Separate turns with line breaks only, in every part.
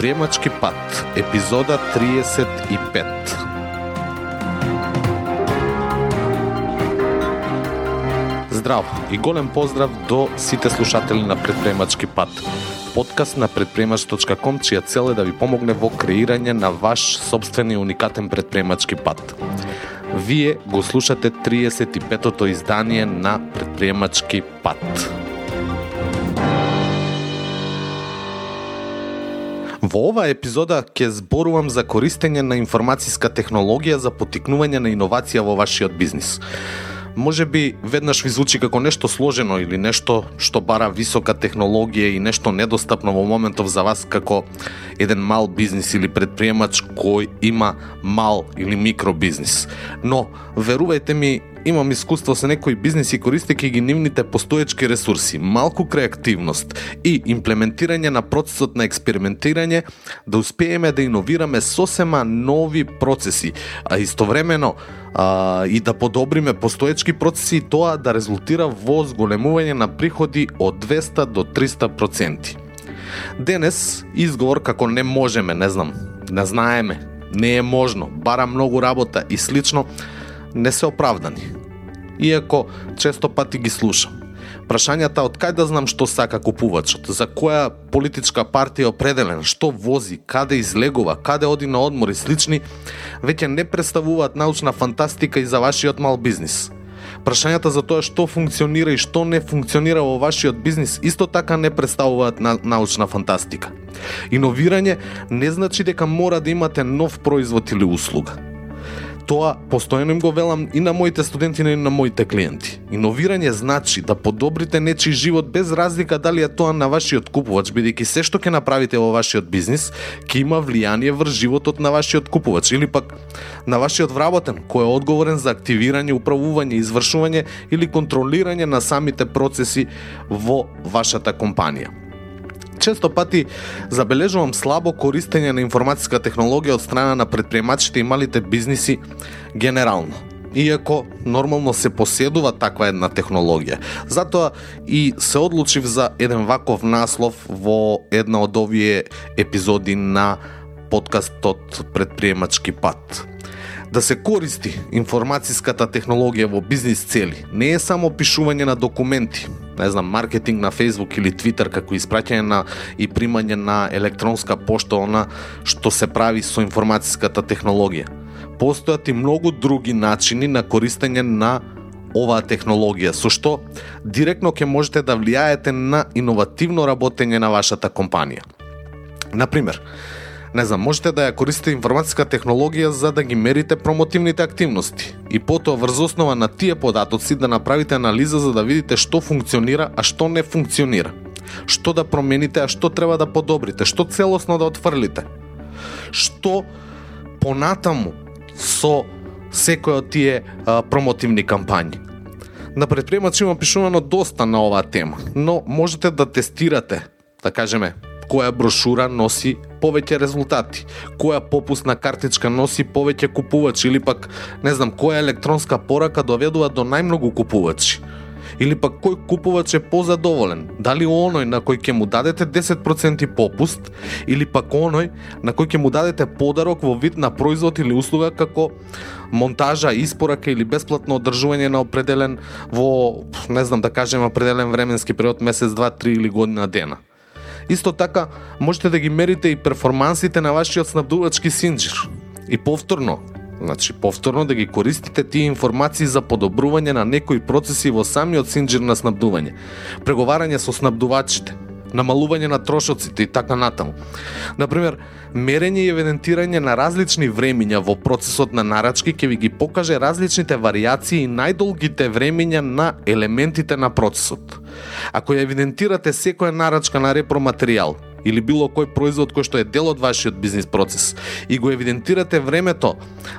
Предприемачки пат, епизода 35. Здрав и голем поздрав до сите слушатели на Предприемачки пат. Подкаст на предприемач.ком, чија цел е да ви помогне во креирање на ваш собствен и уникатен предприемачки пат. Вие го слушате 35-тото издание на Предприемачки пат. Во оваа епизода ќе зборувам за користење на информацијска технологија за потикнување на иновација во вашиот бизнис. Може би веднаш ви звучи како нешто сложено или нешто што бара висока технологија и нешто недостапно во моментов за вас како еден мал бизнис или предприемач кој има мал или микро бизнис. Но, верувајте ми, имам искуство со некои бизниси користејќи ги нивните постоечки ресурси, малку креативност и имплементирање на процесот на експериментирање да успееме да иновираме сосема нови процеси, а истовремено а, и да подобриме постоечки процеси и тоа да резултира во зголемување на приходи од 200 до 300 проценти. Денес изговор како не можеме, не знам, не знаеме, не е можно, бара многу работа и слично, не се оправдани. Иако често пати ги слушам. Прашањата од кај да знам што сака купувачот, за која политичка партија е определен, што вози, каде излегува, каде оди на одмор и слични, веќе не представуваат научна фантастика и за вашиот мал бизнис. Прашањата за тоа што функционира и што не функционира во вашиот бизнис исто така не представуваат на, научна фантастика. Иновирање не значи дека мора да имате нов производ или услуга Тоа постојано им го велам и на моите студенти и на моите клиенти. Иновирање значи да подобрите нечи живот без разлика дали е тоа на вашиот купувач, бидејќи се што ќе направите во вашиот бизнис ќе има влијание врз животот на вашиот купувач или пак на вашиот вработен кој е одговорен за активирање, управување, извршување или контролирање на самите процеси во вашата компанија често пати забележувам слабо користење на информатска технологија од страна на предприемачите и малите бизниси генерално иако нормално се поседува таква една технологија. Затоа и се одлучив за еден ваков наслов во една од овие епизоди на подкастот Предприемачки пат. Да се користи информацијската технологија во бизнис цели не е само пишување на документи, не знам, маркетинг на Facebook или Twitter како испраќање на и примање на електронска пошта она што се прави со информацијската технологија. Постојат и многу други начини на користење на оваа технологија, со што директно ќе можете да влијаете на иновативно работење на вашата компанија. Например, не знам, можете да ја користите информатска технологија за да ги мерите промотивните активности и потоа врз основа на тие податоци да направите анализа за да видите што функционира, а што не функционира. Што да промените, а што треба да подобрите, што целосно да отфрлите. Што понатаму со секој од тие а, промотивни кампањи. На предприемач има пишувано доста на оваа тема, но можете да тестирате, да кажеме, која брошура носи повеќе резултати, која попусна картичка носи повеќе купувачи или пак, не знам, која електронска порака доведува до најмногу купувачи. Или пак кој купувач е позадоволен? Дали оној на кој ќе му дадете 10% попуст или пак оној на кој ќе му дадете подарок во вид на производ или услуга како монтажа, испорака или бесплатно одржување на определен во, не знам да кажем, определен временски период, месец, два, три или година дена. Исто така, можете да ги мерите и перформансите на вашиот снабдувачки синџир. И повторно, значи повторно да ги користите тие информации за подобрување на некои процеси во самиот синџир на снабдување, преговарање со снабдувачите, намалување на трошоците и така натаму. Например, мерење и евидентирање на различни времиња во процесот на нарачки ќе ви ги покаже различните варијации и најдолгите времиња на елементите на процесот. Ако ја евидентирате секоја нарачка на репроматеријал, или било кој производ кој што е дел од вашиот бизнис процес и го евидентирате времето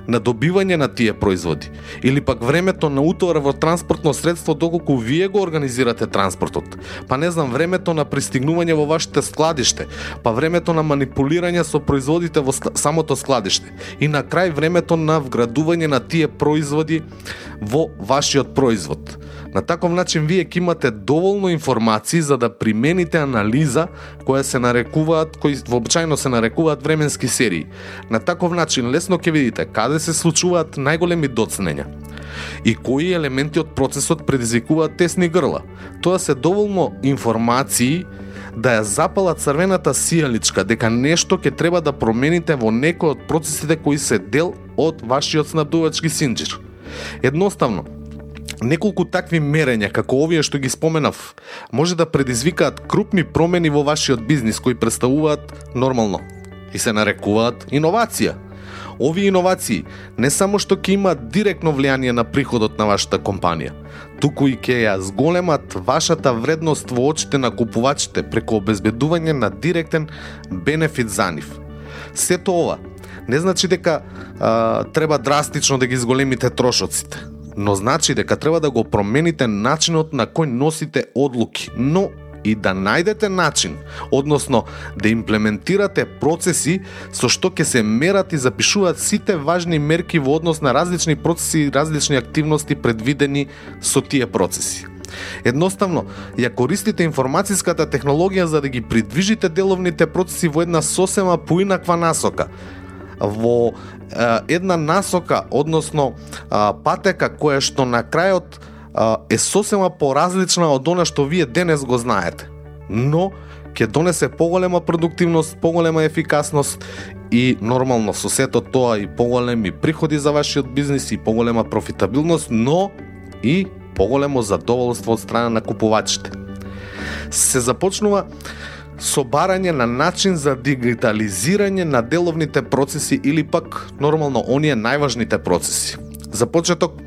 на добивање на тие производи или пак времето на утовар во транспортно средство доколку вие го организирате транспортот, па не знам времето на пристигнување во вашите складиште, па времето на манипулирање со производите во самото складиште и на крај времето на вградување на тие производи во вашиот производ. На таков начин вие ќе имате доволно информации за да примените анализа која се нарекуваат, кои вообичаено се нарекуваат временски серии. На таков начин лесно ќе видите каде се случуваат најголеми доцнења и кои елементи од процесот предизвикуваат тесни грла. Тоа се доволно информации да ја запала црвената сијаличка дека нешто ќе треба да промените во некој од процесите кои се дел од вашиот снабдувачки синџир. Едноставно, Неколку такви мерења, како овие што ги споменав, може да предизвикаат крупни промени во вашиот бизнис кои представуваат нормално и се нарекуваат иновација. Овие иновации не само што ќе имаат директно влијание на приходот на вашата компанија, туку и ќе ја зголемат вашата вредност во очите на купувачите преку обезбедување на директен бенефит за нив. Сето ова не значи дека а, треба драстично да ги зголемите трошоците, но значи дека треба да го промените начинот на кој носите одлуки, но и да најдете начин, односно да имплементирате процеси со што ќе се мерат и запишуваат сите важни мерки во однос на различни процеси и различни активности предвидени со тие процеси. Едноставно, ја користите информацијската технологија за да ги придвижите деловните процеси во една сосема поинаква насока, во една насока, односно патека која што на крајот е сосема поразлична од она што вие денес го знаете. Но ќе донесе поголема продуктивност, поголема ефикасност и нормално со сето тоа и поголеми приходи за вашиот бизнис и поголема профитабилност, но и поголемо задоволство од страна на купувачите. Се започнува со барање на начин за дигитализирање на деловните процеси или пак нормално оние најважните процеси. За почеток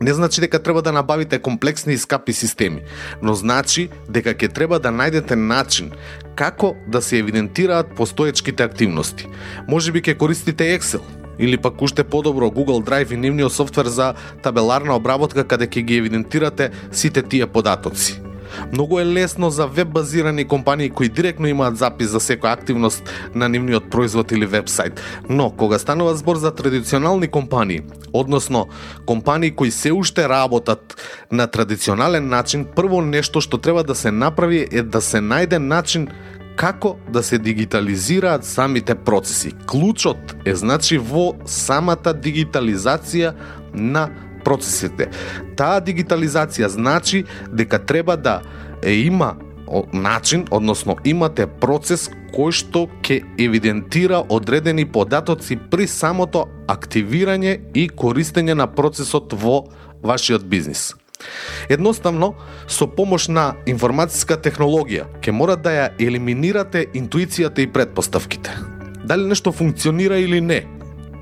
не значи дека треба да набавите комплексни и скапи системи, но значи дека ќе треба да најдете начин како да се евидентираат постоечките активности. Може би ќе користите Excel, или пак уште подобро Google Drive и нивниот софтвер за табеларна обработка каде ќе ги евидентирате сите тие податоци. Многу е лесно за веб базирани компании кои директно имаат запис за секоја активност на нивниот производ или вебсайт. Но кога станува збор за традиционални компании, односно компании кои се уште работат на традиционален начин, прво нешто што треба да се направи е да се најде начин како да се дигитализираат самите процеси. Клучот е значи во самата дигитализација на процесите. Таа дигитализација значи дека треба да е има начин, односно имате процес кој што ќе евидентира одредени податоци при самото активирање и користење на процесот во вашиот бизнис. Едноставно, со помош на информацијска технологија, ќе мора да ја елиминирате интуицијата и предпоставките. Дали нешто функционира или не,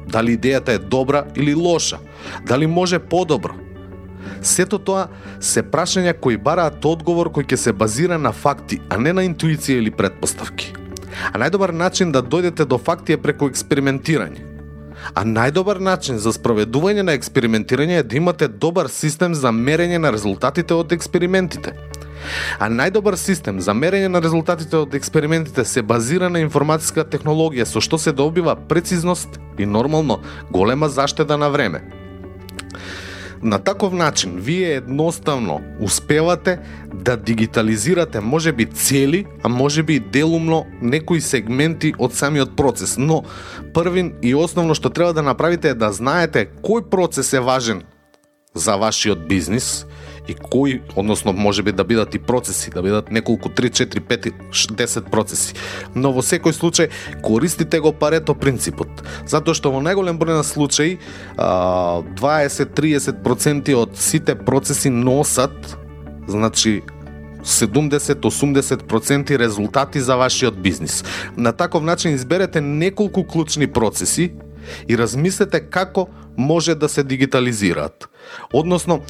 Дали идејата е добра или лоша? Дали може подобро? Сето тоа се прашања кои бараат одговор кој ќе се базира на факти, а не на интуиција или предпоставки. А најдобар начин да дојдете до факти е преку експериментирање. А најдобар начин за спроведување на експериментирање е да имате добар систем за мерење на резултатите од експериментите. А најдобар систем за мерење на резултатите од експериментите се базира на информатска технологија со што се добива прецизност и нормално голема заштеда на време. На таков начин, вие едноставно успевате да дигитализирате може би цели, а може би делумно некои сегменти од самиот процес. Но првин и основно што треба да направите е да знаете кој процес е важен за вашиот бизнис и кои, односно може би да бидат и процеси, да бидат неколку 3, 4, 5, 10 процеси. Но во секој случај користите го парето принципот, затоа што во најголем број на случаи 20-30% од сите процеси носат значи 70-80% резултати за вашиот бизнис. На таков начин изберете неколку клучни процеси и размислете како може да се дигитализираат. Односно,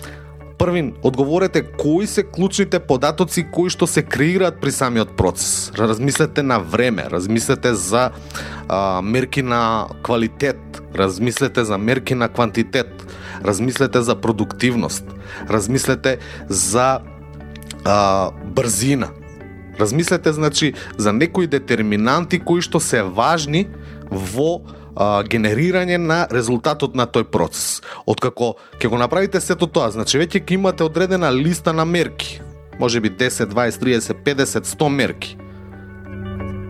Првин, одговорете кои се клучните податоци кои што се креираат при самиот процес. Размислете на време, размислете за а, мерки на квалитет, размислете за мерки на квантитет, размислете за продуктивност, размислете за а, брзина. Размислете значи за некои детерминанти кои што се важни во а, генерирање на резултатот на тој процес. Откако ќе го направите сето тоа, значи веќе ќе имате одредена листа на мерки. Може би 10, 20, 30, 50, 100 мерки.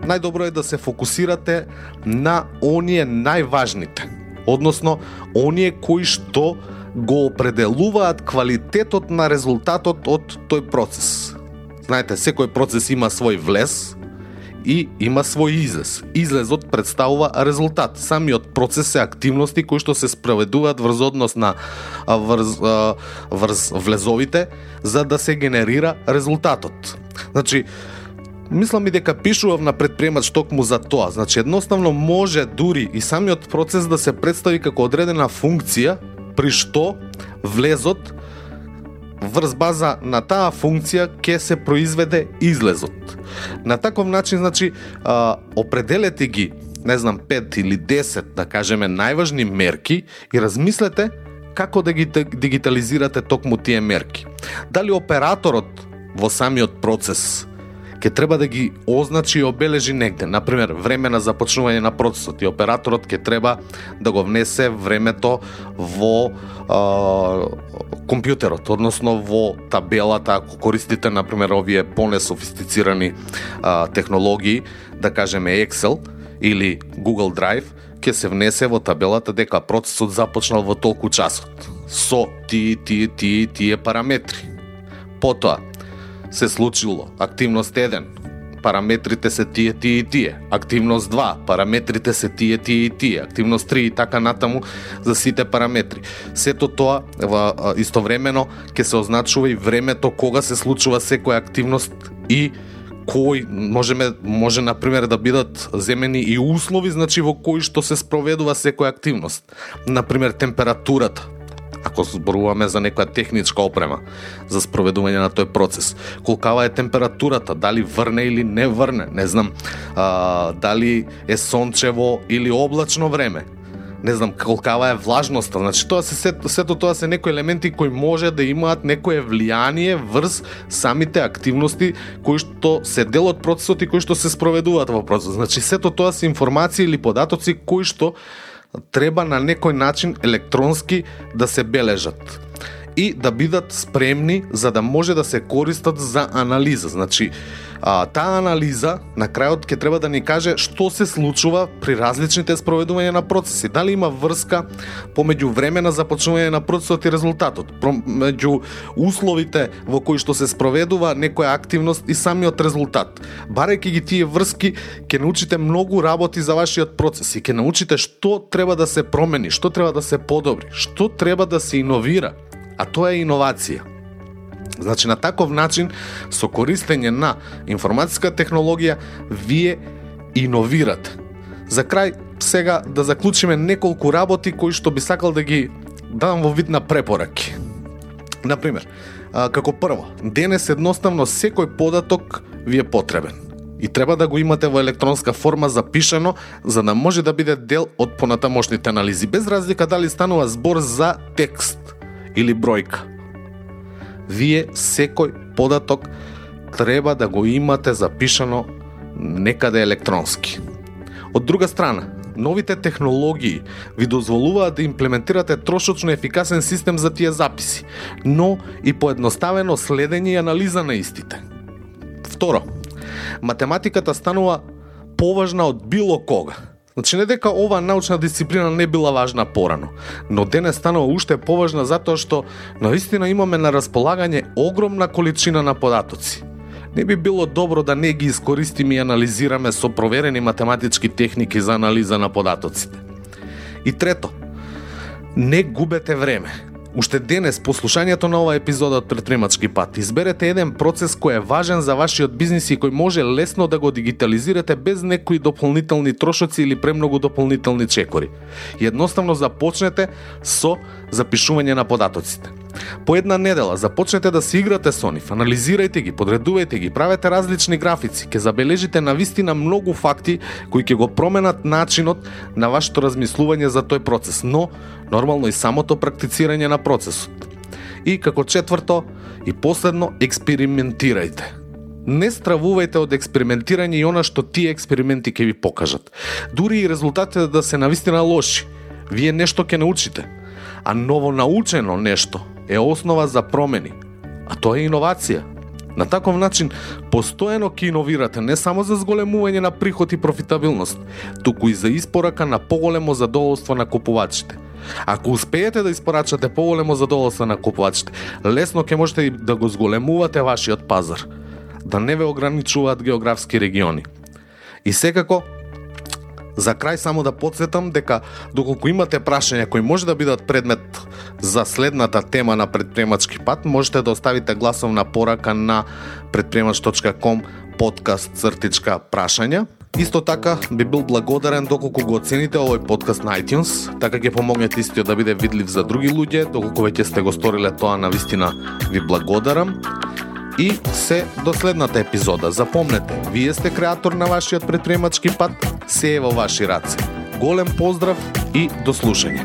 Најдобро е да се фокусирате на оние најважните, односно оние кои што го определуваат квалитетот на резултатот од тој процес. Знаете, секој процес има свој влез, и има свој излез. Излезот представува резултат. Самиот процес е активности кои што се спроведуваат врз однос на врз, врз влезовите за да се генерира резултатот. Значи, Мислам и дека пишував на предприемач токму за тоа. Значи, едноставно може дури и самиот процес да се представи како одредена функција при што влезот врз база на таа функција ќе се произведе излезот. На таков начин, значи, а, определете ги, не знам, 5 или 10, да кажеме, најважни мерки и размислете како да ги дигитализирате токму тие мерки. Дали операторот во самиот процес ќе треба да ги означи и обележи негде. Например, време на започнување на процесот и операторот ќе треба да го внесе времето во а, компјутерот, односно во табелата, ако користите, например, овие понесофистицирани а, технологии, да кажеме Excel или Google Drive, ќе се внесе во табелата дека процесот започнал во толку часот со тие тие тие тие параметри. Потоа, се случило. Активност 1, параметрите се тие, тие и тие. Активност 2, параметрите се тие, тие и тие. Активност 3 и така натаму за сите параметри. Сето тоа истовремено ќе се означува и времето кога се случува секоја активност и кој можеме може на пример да бидат земени и услови значи во кои што се спроведува секоја активност. На пример температурата ако зборуваме за некоја техничка опрема за спроведување на тој процес. Колкава е температурата, дали врне или не врне, не знам, а, дали е сончево или облачно време, не знам колкава е влажноста. Значи тоа се сето, сето тоа се некои елементи кои може да имаат некое влијание врз самите активности кои што се дел од процесот и кои што се спроведуваат во процесот. Значи сето тоа се информации или податоци кои што треба на некој начин електронски да се бележат и да бидат спремни за да може да се користат за анализа. Значи, а, таа анализа на крајот ќе треба да ни каже што се случува при различните спроведувања на процеси. Дали има врска помеѓу време на започнување на процесот и резултатот, помеѓу условите во кои што се спроведува некоја активност и самиот резултат. Барајќи ги тие врски, ќе научите многу работи за вашиот процес и ќе научите што треба да се промени, што треба да се подобри, што треба да се иновира. А тоа е иновација. Значи на таков начин со користење на информатска технологија вие иновирате. За крај сега да заклучиме неколку работи кои што би сакал да ги дадам во вид на препораки. Например, како прво, денес едноставно секој податок ви е потребен и треба да го имате во електронска форма запишано за да може да биде дел од понатамошните анализи без разлика дали станува збор за текст или бројка вие секој податок треба да го имате запишано некаде електронски. Од друга страна, новите технологии ви дозволуваат да имплементирате трошочно ефикасен систем за тие записи, но и поедноставено следење и анализа на истите. Второ, математиката станува поважна од било кога – Значи не дека оваа научна дисциплина не била важна порано, но денес станува уште поважна затоа што наистина имаме на располагање огромна количина на податоци. Не би било добро да не ги искористиме и анализираме со проверени математички техники за анализа на податоците. И трето, не губете време. Уште денес, послушањето на ова епизода од Предпримачки пат, изберете еден процес кој е важен за вашиот бизнис и кој може лесно да го дигитализирате без некои дополнителни трошоци или премногу дополнителни чекори. Едноставно започнете со запишување на податоците. По една недела започнете да се играте со нив, анализирајте ги, подредувајте ги, правете различни графици, ќе забележите на вистина многу факти кои ќе го променат начинот на вашето размислување за тој процес, но нормално и самото практицирање на процесот. И како четврто и последно, експериментирајте. Не стравувајте од експериментирање и она што тие експерименти ќе ви покажат. Дури и резултатите да се навистина лоши, вие нешто ќе научите. А ново научено нешто е основа за промени. А тоа е иновација. На таков начин, постојано ќе иновирате не само за зголемување на приход и профитабилност, туку и за испорака на поголемо задоволство на купувачите. Ако успеете да испорачате поголемо задоволство на купувачите, лесно ќе можете и да го зголемувате вашиот пазар, да не ве ограничуваат географски региони. И секако, За крај само да подсетам дека доколку имате прашања кои може да бидат предмет за следната тема на предприемачки пат, можете да оставите гласовна порака на предприемач.ком подкаст цртичка прашања. Исто така би бил благодарен доколку го оцените овој подкаст на iTunes, така ќе помогнете истиот да биде видлив за други луѓе, доколку веќе сте го сториле тоа на вистина ви благодарам. И се до следната епизода. Запомнете, вие сте креатор на вашиот предприемачки пат, се е во ваши раце. Голем поздрав и до слушање.